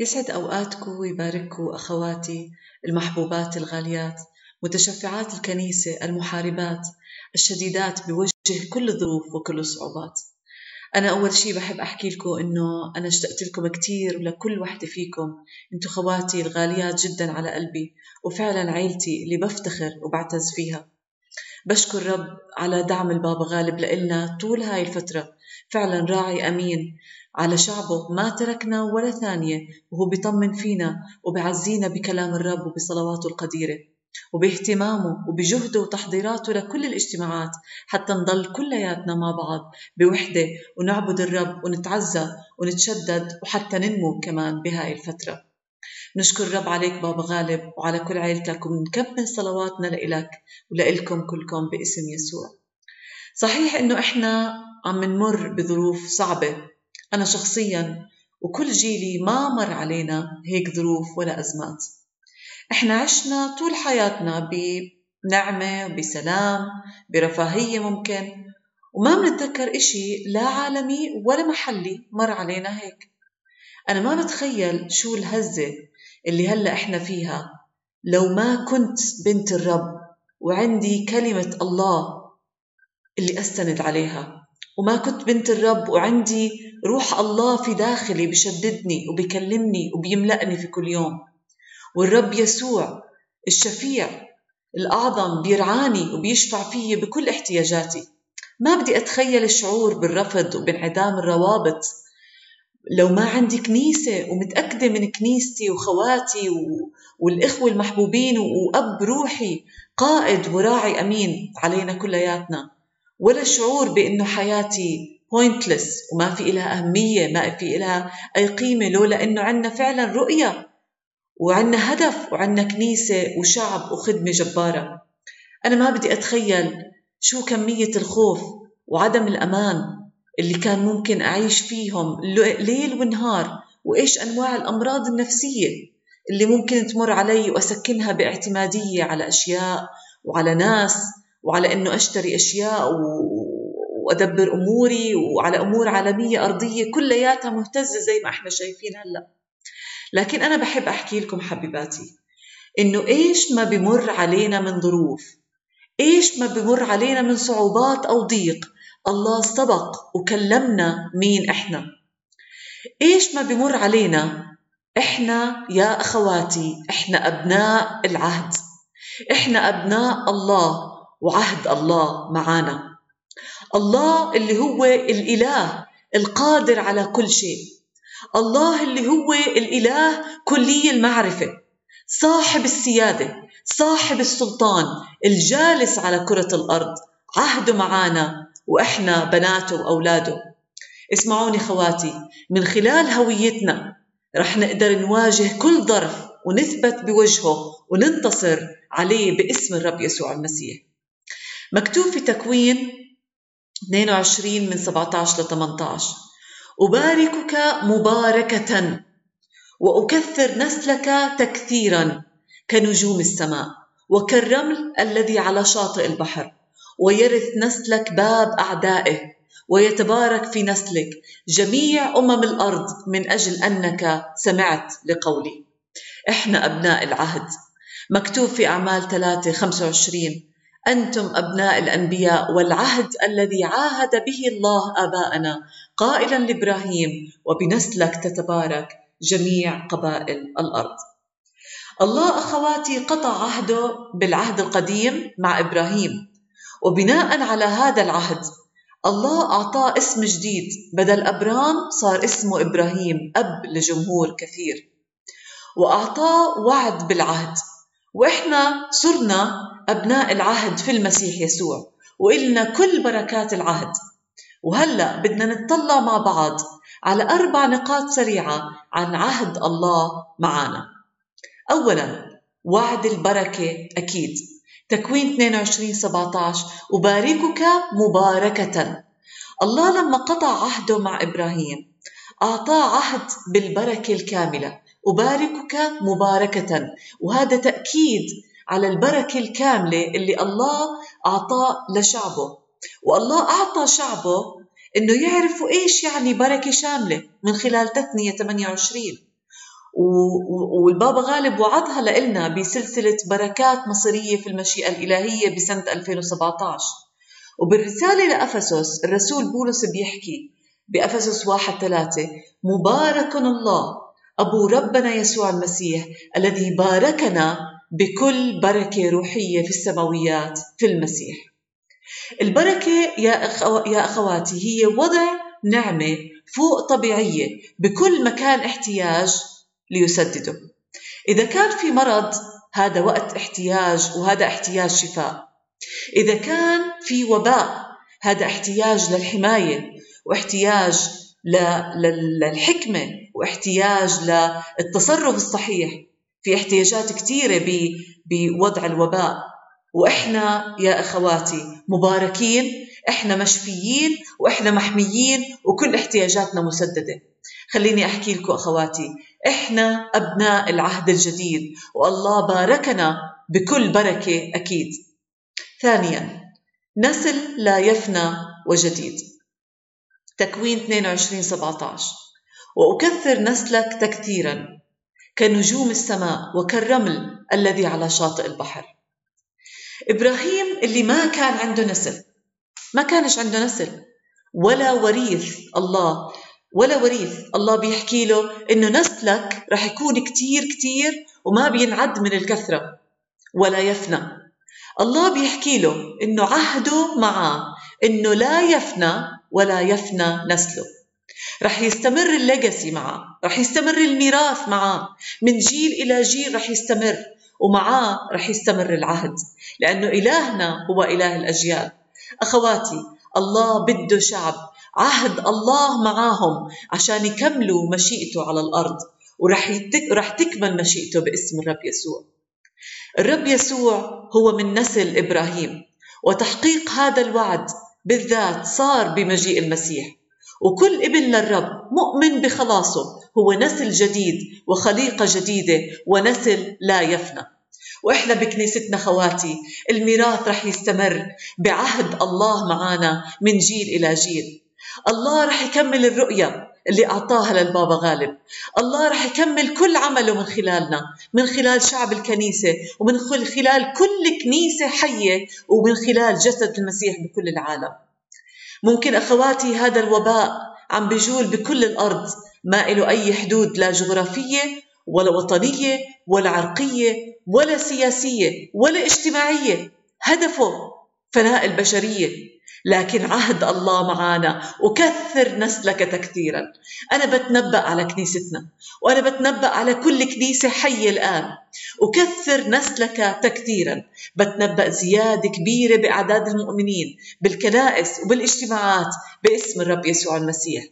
يسعد أوقاتكم ويبارككم أخواتي المحبوبات الغاليات متشفعات الكنيسة المحاربات الشديدات بوجه كل الظروف وكل الصعوبات. أنا أول شي بحب أحكي لكم إنه أنا اشتقت لكم كتير ولكل وحدة فيكم. أنتم خواتي الغاليات جدا على قلبي وفعلا عيلتي اللي بفتخر وبعتز فيها. بشكر رب على دعم البابا غالب لإلنا طول هاي الفترة. فعلا راعي أمين. على شعبه ما تركنا ولا ثانية وهو بيطمن فينا وبعزينا بكلام الرب وبصلواته القديرة وباهتمامه وبجهده وتحضيراته لكل الاجتماعات حتى نضل كلياتنا مع بعض بوحدة ونعبد الرب ونتعزى ونتشدد وحتى ننمو كمان بهاي الفترة. نشكر الرب عليك بابا غالب وعلى كل عيلتك ونكمل صلواتنا لإلك ولإلكم كلكم باسم يسوع. صحيح إنه إحنا عم نمر بظروف صعبة أنا شخصيا وكل جيلي ما مر علينا هيك ظروف ولا أزمات. إحنا عشنا طول حياتنا بنعمة بسلام برفاهية ممكن وما بنتذكر إشي لا عالمي ولا محلي مر علينا هيك. أنا ما بتخيل شو الهزة اللي هلأ إحنا فيها. لو ما كنت بنت الرب وعندي كلمة الله اللي أستند عليها. وما كنت بنت الرب وعندي روح الله في داخلي بشددني وبكلمني وبيملأني في كل يوم. والرب يسوع الشفيع الأعظم بيرعاني وبيشفع فيي بكل احتياجاتي. ما بدي أتخيل الشعور بالرفض وبانعدام الروابط. لو ما عندي كنيسة ومتأكدة من كنيستي وخواتي والإخوة المحبوبين وأب روحي قائد وراعي أمين علينا كلياتنا. ولا شعور بأنه حياتي pointless وما في إلها أهمية ما في إلها أي قيمة لولا أنه عندنا فعلا رؤية وعندنا هدف وعندنا كنيسة وشعب وخدمة جبارة. أنا ما بدي أتخيل شو كمية الخوف وعدم الأمان اللي كان ممكن أعيش فيهم ليل ونهار وإيش أنواع الأمراض النفسية اللي ممكن تمر علي وأسكنها باعتمادية على أشياء وعلى ناس وعلى أنه أشتري أشياء وأدبر أموري وعلى أمور عالمية أرضية كلياتها مهتزة زي ما إحنا شايفين هلأ. لكن أنا بحب أحكي لكم حبيباتي إنه إيش ما بمر علينا من ظروف إيش ما بمر علينا من صعوبات أو ضيق الله سبق وكلمنا مين إحنا. إيش ما بمر علينا إحنا يا أخواتي إحنا أبناء العهد إحنا أبناء الله. وعهد الله معانا. الله اللي هو الإله القادر على كل شيء. الله اللي هو الإله كلي المعرفة. صاحب السيادة صاحب السلطان الجالس على كرة الأرض. عهده معانا وإحنا بناته وأولاده. اسمعوني خواتي من خلال هويتنا رح نقدر نواجه كل ظرف ونثبت بوجهه وننتصر عليه باسم الرب يسوع المسيح. مكتوب في تكوين 22 من 17 ل 18 أباركك مباركة وأكثر نسلك تكثيرا كنجوم السماء وكالرمل الذي على شاطئ البحر ويرث نسلك باب أعدائه ويتبارك في نسلك جميع أمم الأرض من أجل أنك سمعت لقولي. إحنا أبناء العهد. مكتوب في أعمال 3 25 أنتم أبناء الأنبياء والعهد الذي عاهد به الله آباءنا قائلا لإبراهيم وبنسلك تتبارك جميع قبائل الأرض. الله أخواتي قطع عهده بالعهد القديم مع إبراهيم. وبناء على هذا العهد الله أعطاه اسم جديد. بدل أبرام صار اسمه إبراهيم أب لجمهور كثير. وأعطاه وعد بالعهد. وإحنا صرنا أبناء العهد في المسيح يسوع وإلنا كل بركات العهد. وهلأ بدنا نتطلع مع بعض على أربع نقاط سريعة عن عهد الله معنا أولا وعد البركة أكيد. تكوين 22 17 أباركك مباركة. الله لما قطع عهده مع إبراهيم أعطاه عهد بالبركة الكاملة. أباركك مباركة وهذا تأكيد على البركة الكاملة اللي الله أعطاه لشعبه. والله أعطى شعبه إنه يعرفوا إيش يعني بركة شاملة من خلال تثنية 28 والبابا غالب وعدها لنا بسلسلة بركات مصيرية في المشيئة الإلهية بسنة 2017 وبالرسالة لأفسس الرسول بولس بيحكي بأفسس واحد ثلاثة مبارك الله أبو ربنا يسوع المسيح الذي باركنا بكل بركة روحية في السماويات في المسيح. البركة يا, أخو... يا أخواتي هي وضع نعمة فوق طبيعية بكل مكان احتياج ليسدده. إذا كان في مرض هذا وقت احتياج وهذا احتياج شفاء. إذا كان في وباء هذا احتياج للحماية واحتياج للحكمة واحتياج للتصرف الصحيح في احتياجات كثيرة بوضع الوباء. وإحنا يا أخواتي مباركين إحنا مشفيين وإحنا محميين وكل احتياجاتنا مسددة. خليني أحكي لكم أخواتي إحنا أبناء العهد الجديد والله باركنا بكل بركة أكيد. ثانيا نسل لا يفنى وجديد. تكوين 22 17 وأكثر نسلك تكثيرا كنجوم السماء وكالرمل الذي على شاطئ البحر. إبراهيم اللي ما كان عنده نسل ما كانش عنده نسل. ولا وريث الله ولا وريث الله بيحكي له إنه نسلك رح يكون كتير كتير وما بينعد من الكثرة ولا يفنى. الله بيحكي له إنه عهده معاه إنه لا يفنى ولا يفنى نسله. رح يستمر الليجاسي معاه رح يستمر الميراث معاه من جيل إلى جيل رح يستمر ومعاه رح يستمر العهد. لأنه إلهنا هو إله الأجيال. أخواتي الله بده شعب. عهد الله معاهم عشان يكملوا مشيئته على الأرض ورح يتك... رح تكمل مشيئته باسم الرب يسوع. الرب يسوع هو من نسل إبراهيم وتحقيق هذا الوعد بالذات صار بمجيء المسيح. وكل ابن للرب مؤمن بخلاصه. هو نسل جديد وخليقة جديدة ونسل لا يفنى. وإحنا بكنيستنا خواتي الميراث رح يستمر بعهد الله معنا من جيل إلى جيل. الله رح يكمل الرؤية اللي أعطاها للبابا غالب. الله رح يكمل كل عمله من خلالنا من خلال شعب الكنيسة ومن خلال كل كنيسة حية ومن خلال جسد المسيح بكل العالم. ممكن أخواتي هذا الوباء عم بجول بكل الأرض ما له أي حدود لا جغرافية ولا وطنية ولا عرقية ولا سياسية ولا اجتماعية. هدفه فناء البشرية. لكن عهد الله معنا وكثر نسلك تكثيرا. أنا بتنبأ على كنيستنا وأنا بتنبأ على كل كنيسة حية الآن وكثر نسلك تكثيرا. بتنبأ زيادة كبيرة بأعداد المؤمنين بالكنائس وبالاجتماعات باسم الرب يسوع المسيح.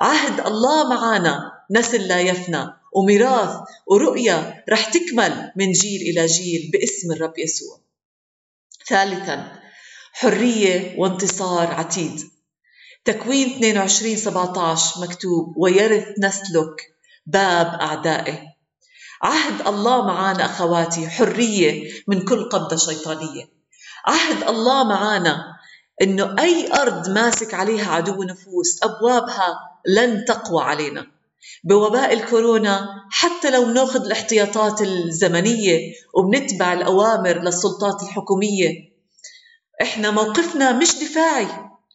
عهد الله معنا نسل لا يفنى وميراث ورؤية رح تكمل من جيل إلى جيل باسم الرب يسوع. ثالثا حرية وانتصار عتيد. تكوين 22 17 مكتوب ويرث نسلك باب أعدائه عهد الله معانا أخواتي حرية من كل قبضة شيطانية. عهد الله معانا إنه أي أرض ماسك عليها عدو نفوس أبوابها لن تقوى علينا. بوباء الكورونا حتى لو بناخذ الاحتياطات الزمنية وبنتبع الأوامر للسلطات الحكومية إحنا موقفنا مش دفاعي.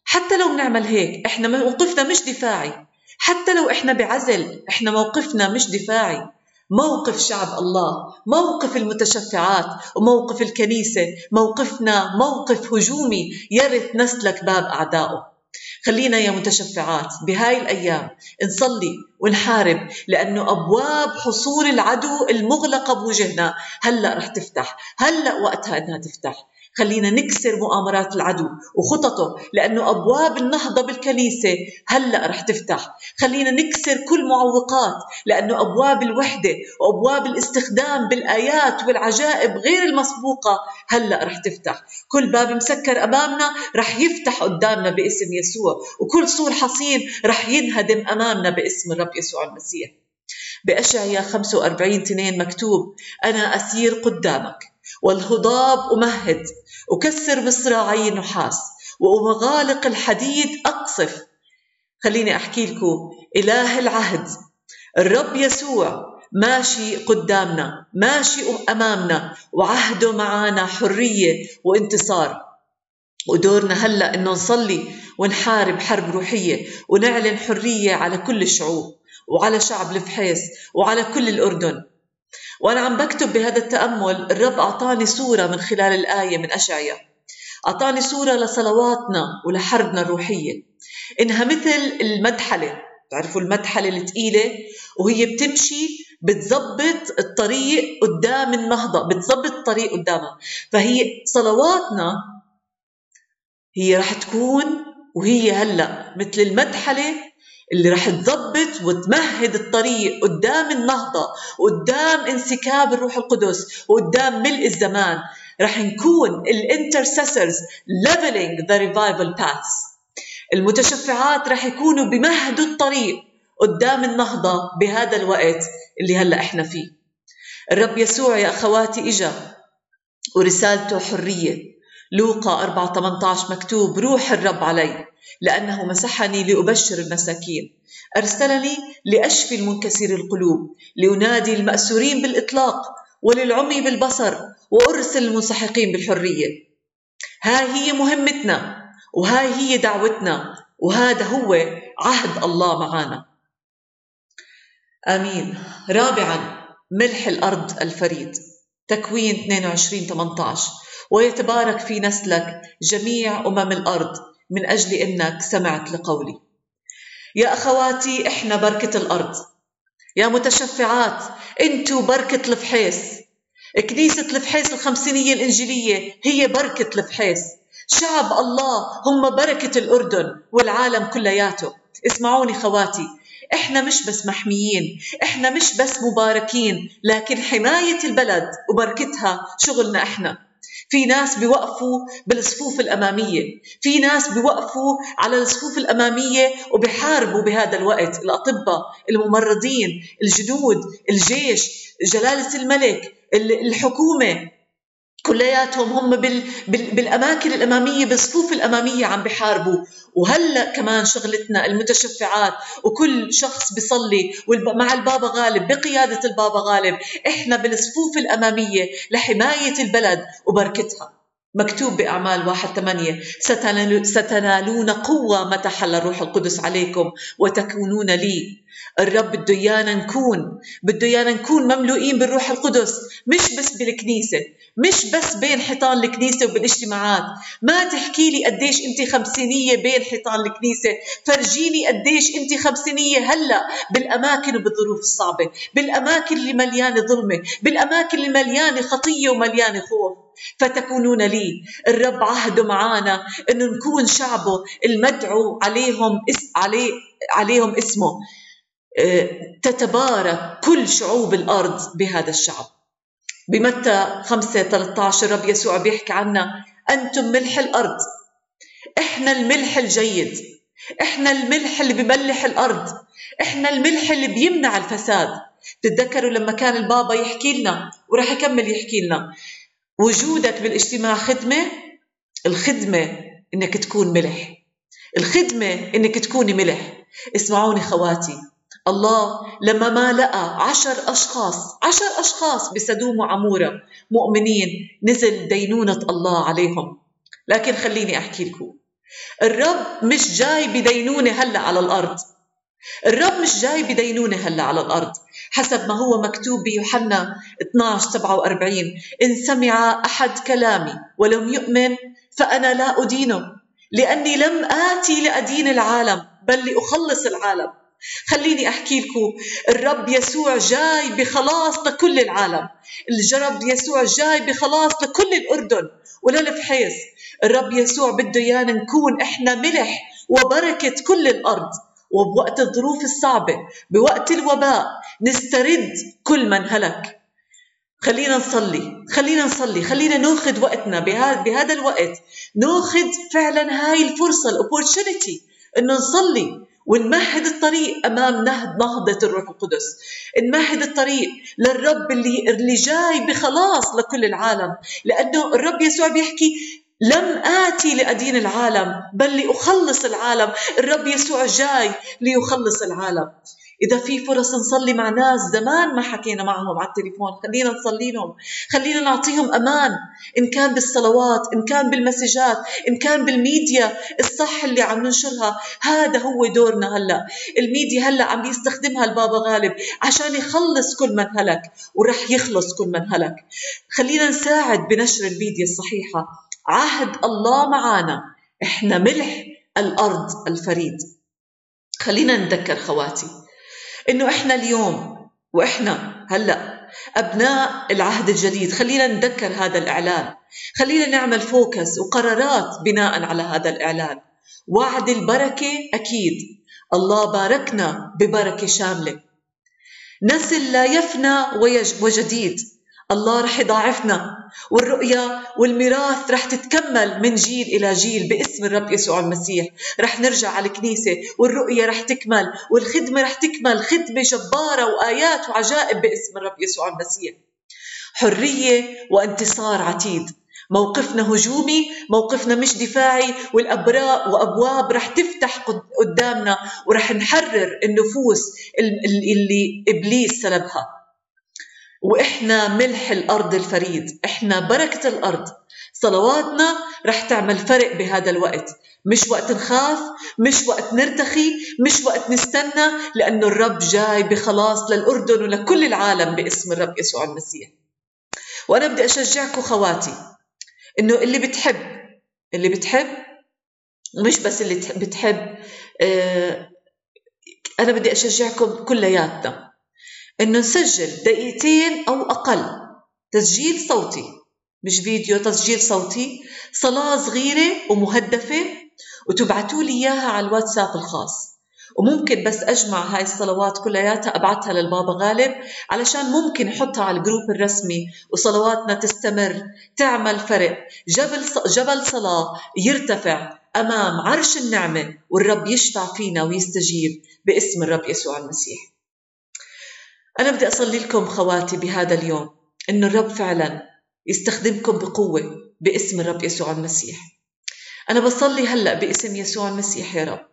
حتى لو بنعمل هيك إحنا موقفنا مش دفاعي. حتى لو إحنا بعزل إحنا موقفنا مش دفاعي. موقف شعب الله موقف المتشفعات وموقف الكنيسة موقفنا موقف هجومي. يرث نسلك باب أعدائه. خلينا يا متشفعات بهاي الأيام نصلي ونحارب لأنه أبواب حصول العدو المغلقة بوجهنا هلأ رح تفتح هلأ وقتها إنها تفتح. خلينا نكسر مؤامرات العدو وخططه لأنه أبواب النهضة بالكنيسة هلأ رح تفتح. خلينا نكسر كل معوقات لأنه أبواب الوحدة وأبواب الاستخدام بالآيات والعجائب غير المسبوقة هلأ رح تفتح. كل باب مسكر أمامنا رح يفتح قدامنا باسم يسوع وكل سور حصين رح ينهدم أمامنا باسم الرب يسوع المسيح. بأشعيا 45 2 مكتوب أنا أسير قدامك. والهضاب أمهد أكسر مصراعي نحاس ومغالق الحديد أقصف. خليني أحكي لكم إله العهد. الرب يسوع ماشي قدامنا ماشي أمامنا وعهده معنا حرية وانتصار. ودورنا هلأ إنه نصلي ونحارب حرب روحية ونعلن حرية على كل الشعوب وعلى شعب الفحيص وعلى كل الأردن. وأنا عم بكتب بهذا التأمل الرب أعطاني صورة من خلال الآية من أشعيا أعطاني صورة لصلواتنا ولحربنا الروحية. إنها مثل المدحلة. تعرفوا المدحلة الثقيلة وهي بتمشي بتزبط الطريق قدام النهضة بتزبط الطريق قدامها. فهي صلواتنا هي رح تكون وهي هلأ مثل المدحلة اللي رح تضبط وتمهد الطريق قدام النهضة قدام انسكاب الروح القدس وقدام ملء الزمان. رح نكون الانترسسرز leveling the revival paths. المتشفعات رح يكونوا بمهدوا الطريق قدام النهضة بهذا الوقت اللي هلأ إحنا فيه. الرب يسوع يا أخواتي إجا ورسالته حرية. لوقا 4 18 مكتوب روح الرب علي. لأنه مسحني لأبشر المساكين. أرسلني لأشفي المنكسر القلوب لأنادي المأسورين بالإطلاق وللعمي بالبصر وأرسل المنسحقين بالحرية. ها هي مهمتنا وهاي هي دعوتنا وهذا هو عهد الله معنا آمين. رابعا ملح الأرض الفريد. تكوين 22 18 ويتبارك في نسلك جميع أمم الأرض. من أجل إنك سمعت لقولي. يا أخواتي إحنا بركة الأرض. يا متشفعات أنتوا بركة الفحيص. كنيسة الفحيص الخمسينية الإنجيلية هي بركة الفحيص. شعب الله هم بركة الأردن والعالم كلياته. اسمعوني خواتي إحنا مش بس محميين إحنا مش بس مباركين لكن حماية البلد وبركتها شغلنا إحنا. في ناس بيوقفوا بالصفوف الأمامية في ناس بيوقفوا على الصفوف الأمامية وبيحاربوا بهذا الوقت الأطباء الممرضين الجنود الجيش جلالة الملك الحكومة. كلياتهم هم بال بال بالأماكن الأمامية بالصفوف الأمامية عم بحاربوا. وهلأ كمان شغلتنا المتشفعات وكل شخص بيصلي مع البابا غالب بقيادة البابا غالب إحنا بالصفوف الأمامية لحماية البلد وبركتها. مكتوب بأعمال واحد ثمانية. ستنالون قوة متى حل الروح القدس عليكم وتكونون لي. الرب بده ايانا نكون. بده ايانا نكون مملوئين بالروح القدس. مش بس بالكنيسة. مش بس بين حيطان الكنيسة وبالاجتماعات. ما تحكي لي قديش أنت خمسينية بين حيطان الكنيسة. فرجيني قديش أنت خمسينية هلأ بالأماكن وبالظروف الصعبة. بالأماكن اللي مليانة ظلمة. بالأماكن اللي مليانة خطية ومليانة خوف. فتكونون لي. الرب عهده معانا إنه نكون شعبه المدعو عليهم اس عليه عليهم اسمه. آه، تتبارك كل شعوب الأرض بهذا الشعب. بمتى 5 13 الرب يسوع بيحكي عنا أنتم ملح الأرض. إحنا الملح الجيد. إحنا الملح اللي بملح الأرض. إحنا الملح اللي بيمنع الفساد. تتذكروا لما كان البابا يحكي لنا وراح يكمل يحكي لنا. وجودك بالاجتماع خدمة الخدمة إنك تكون ملح. الخدمة إنك تكوني ملح. اسمعوني خواتي. الله لما ما لقى عشر أشخاص عشر أشخاص بسدوم وعمورة مؤمنين نزل دينونة الله عليهم. لكن خليني أحكي لكم. الرب مش جاي بدينونة هلأ على الأرض. الرب مش جاي بدينونة هلأ على الأرض. حسب ما هو مكتوب بيوحنا 12 47 إن سمع أحد كلامي ولم يؤمن فأنا لا أدينه لأني لم آتي لأدين العالم بل لأخلص العالم. خليني أحكي لكم الرب يسوع جاي بخلاص لكل العالم. الرب يسوع جاي بخلاص لكل الأردن. وللفحيص الرب يسوع بده إيانا نكون إحنا ملح وبركة كل الأرض. وبوقت الظروف الصعبة بوقت الوباء نسترد كل من هلك. خلينا نصلي خلينا نصلي خلينا ناخذ وقتنا بهذا بهذا الوقت ناخذ فعلا هاي الفرصة الاوبورتونيتي إنه نصلي ونمهد الطريق أمام نهض نهضة الروح القدس. نمهد الطريق للرب اللي اللي جاي بخلاص لكل العالم. لأنه الرب يسوع بيحكي لم آتي لأدين العالم بل لأخلص العالم. الرب يسوع جاي ليخلص العالم. إذا في فرص نصلي مع ناس زمان ما حكينا معهم على التليفون. خلينا نصلي لهم. خلينا نعطيهم أمان. إن كان بالصلوات إن كان بالمسجات إن كان بالميديا الصح اللي عم ننشرها. هذا هو دورنا هلأ. الميديا هلأ عم بيستخدمها البابا غالب عشان يخلص كل من هلك ورح يخلص كل من هلك. خلينا نساعد بنشر الميديا الصحيحة. عهد الله معنا إحنا ملح الأرض الفريد. خلينا نتذكر خواتي. إنه إحنا اليوم وإحنا هلأ أبناء العهد الجديد. خلينا نتذكر هذا الإعلان. خلينا نعمل فوكس وقرارات بناء على هذا الإعلان. وعد البركة أكيد. الله باركنا ببركة شاملة. نسل لا يفنى وجديد. الله رح يضاعفنا والرؤيا والميراث رح تتكمل من جيل إلى جيل باسم الرب يسوع المسيح. رح نرجع على الكنيسة والرؤيا رح تكمل والخدمة رح تكمل خدمة جبارة وآيات وعجائب باسم الرب يسوع المسيح. حرية وانتصار عتيد. موقفنا هجومي موقفنا مش دفاعي والأبراء وأبواب رح تفتح قدامنا ورح نحرر النفوس اللي إبليس سلبها. وإحنا ملح الأرض الفريد إحنا بركة الأرض. صلواتنا رح تعمل فرق بهذا الوقت. مش وقت نخاف مش وقت نرتخي مش وقت نستنى لأنه الرب جاي بخلاص للأردن ولكل العالم باسم الرب يسوع المسيح. وأنا بدي أشجعكم خواتي إنه اللي بتحب اللي بتحب مش بس اللي بتحب آه أنا بدي أشجعكم كلياتنا. انه نسجل دقيقتين أو أقل. تسجيل صوتي. مش فيديو تسجيل صوتي. صلاة صغيرة ومهدفة. وتبعتوا لي إياها على الواتساب الخاص. وممكن بس أجمع هاي الصلوات كلياتها أبعتها للبابا غالب علشان ممكن أحطها على الجروب الرسمي. وصلواتنا تستمر تعمل فرق. جبل جبل صلاة يرتفع أمام عرش النعمة والرب يشفع فينا ويستجيب باسم الرب يسوع المسيح. أنا بدي أصلي لكم خواتي بهذا اليوم إنه الرب فعلا يستخدمكم بقوة باسم الرب يسوع المسيح. أنا بصلي هلأ باسم يسوع المسيح يا رب.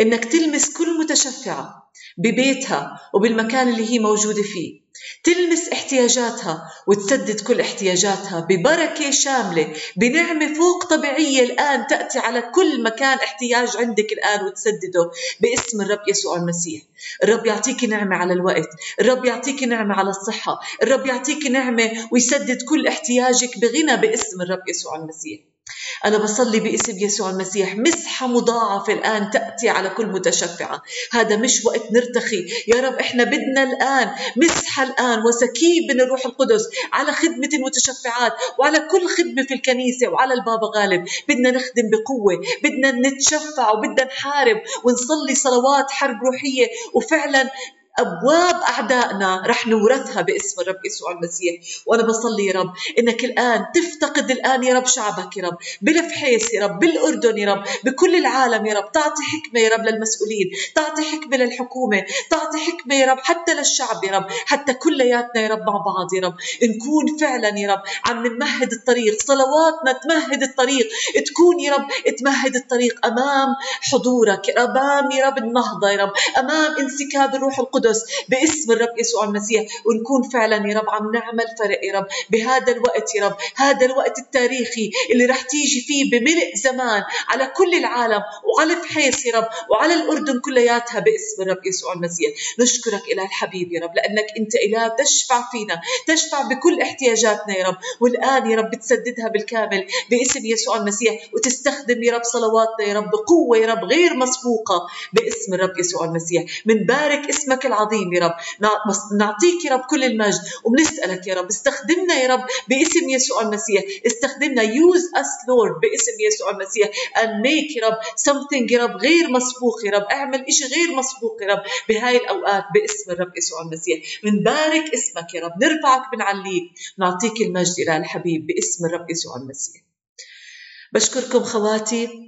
إنك تلمس كل متشفعة ببيتها وبالمكان اللي هي موجودة فيه. تلمس احتياجاتها وتسدد كل احتياجاتها ببركة شاملة بنعمة فوق طبيعية الآن تأتي على كل مكان احتياج عندك الآن وتسدده باسم الرب يسوع المسيح. الرب يعطيك نعمة على الوقت الرب يعطيك نعمة على الصحة الرب يعطيك نعمة ويسدد كل احتياجك بغنى باسم الرب يسوع المسيح. أنا بصلي باسم يسوع المسيح. مسحة مضاعفة الآن تأتي على كل متشفعة. هذا مش وقت نرتخي. يا رب إحنا بدنا الآن مسحة الآن وسكيب من الروح القدس على خدمة المتشفعات وعلى كل خدمة في الكنيسة وعلى البابا غالب. بدنا نخدم بقوة. بدنا نتشفع وبدنا نحارب ونصلي صلوات حرب روحية. وفعلا أبواب أعدائنا رح نورثها باسم الرب يسوع المسيح. وأنا بصلي يا رب إنك الآن تفتقد الآن يا رب شعبك يا رب بلفحيس يا رب بالأردن يا رب بكل العالم يا رب. تعطي حكمة يا رب للمسؤولين تعطي حكمة للحكومة تعطي حكمة يا رب حتى للشعب يا رب حتى كلياتنا يا رب مع بعض يا رب. نكون فعلا يا رب عم نمهد الطريق صلواتنا تمهد الطريق تكون يا رب تمهد الطريق أمام حضورك. أمام يا رب النهضة يا رب أمام انسكاب الروح القدس. القدس باسم الرب يسوع المسيح ونكون فعلا يا رب عم نعمل فرق يا رب بهذا الوقت يا رب هذا الوقت التاريخي اللي رح تيجي فيه بملء زمان على كل العالم وعلى فحيص يا رب وعلى الأردن كلياتها باسم الرب يسوع المسيح. نشكرك إله الحبيب يا رب لأنك أنت إله تشفع فينا تشفع بكل احتياجاتنا يا رب والآن يا رب تسددها بالكامل باسم يسوع المسيح وتستخدم يا رب صلواتنا يا رب بقوة يا رب غير مسبوقة باسم الرب يسوع المسيح. من بارك اسمك العظيم. يا رب. نعطيك يا رب كل المجد. وبنسألك يا رب. استخدمنا يا رب باسم يسوع المسيح. استخدمنا. Use us Lord باسم يسوع المسيح. And make يا رب something يا رب غير مسبوق يا رب. اعمل إشي غير مسبوق يا رب بهاي الأوقات باسم الرب يسوع المسيح. بنبارك اسمك يا رب. نرفعك بنعليك. نعطيك المجد إلى الحبيب باسم الرب يسوع المسيح. بشكركم خواتي.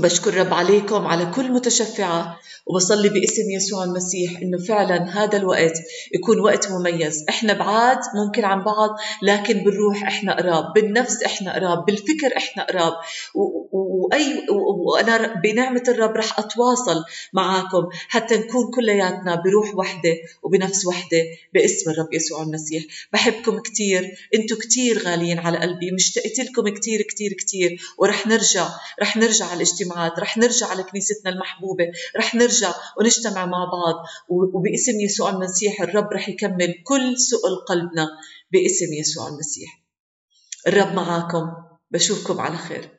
بشكر رب عليكم على كل متشفعة وبصلي باسم يسوع المسيح إنه فعلا هذا الوقت يكون وقت مميز. إحنا بعاد ممكن عن بعض لكن بالروح إحنا قراب بالنفس إحنا قراب بالفكر إحنا قراب. واي وأنا بنعمة الرب رح أتواصل معاكم حتى نكون كلياتنا بروح وحدة وبنفس وحدة باسم الرب يسوع المسيح. بحبكم كثير أنتم كثير غاليين على قلبي مشتقت لكم كثير كثير كثير ورح نرجع رح نرجع على الاجتماعات رح نرجع على كنيستنا المحبوبة رح نرجع ونجتمع مع بعض وباسم يسوع المسيح الرب رح يكمل كل سؤل قلبنا باسم يسوع المسيح. الرب معاكم بشوفكم على خير.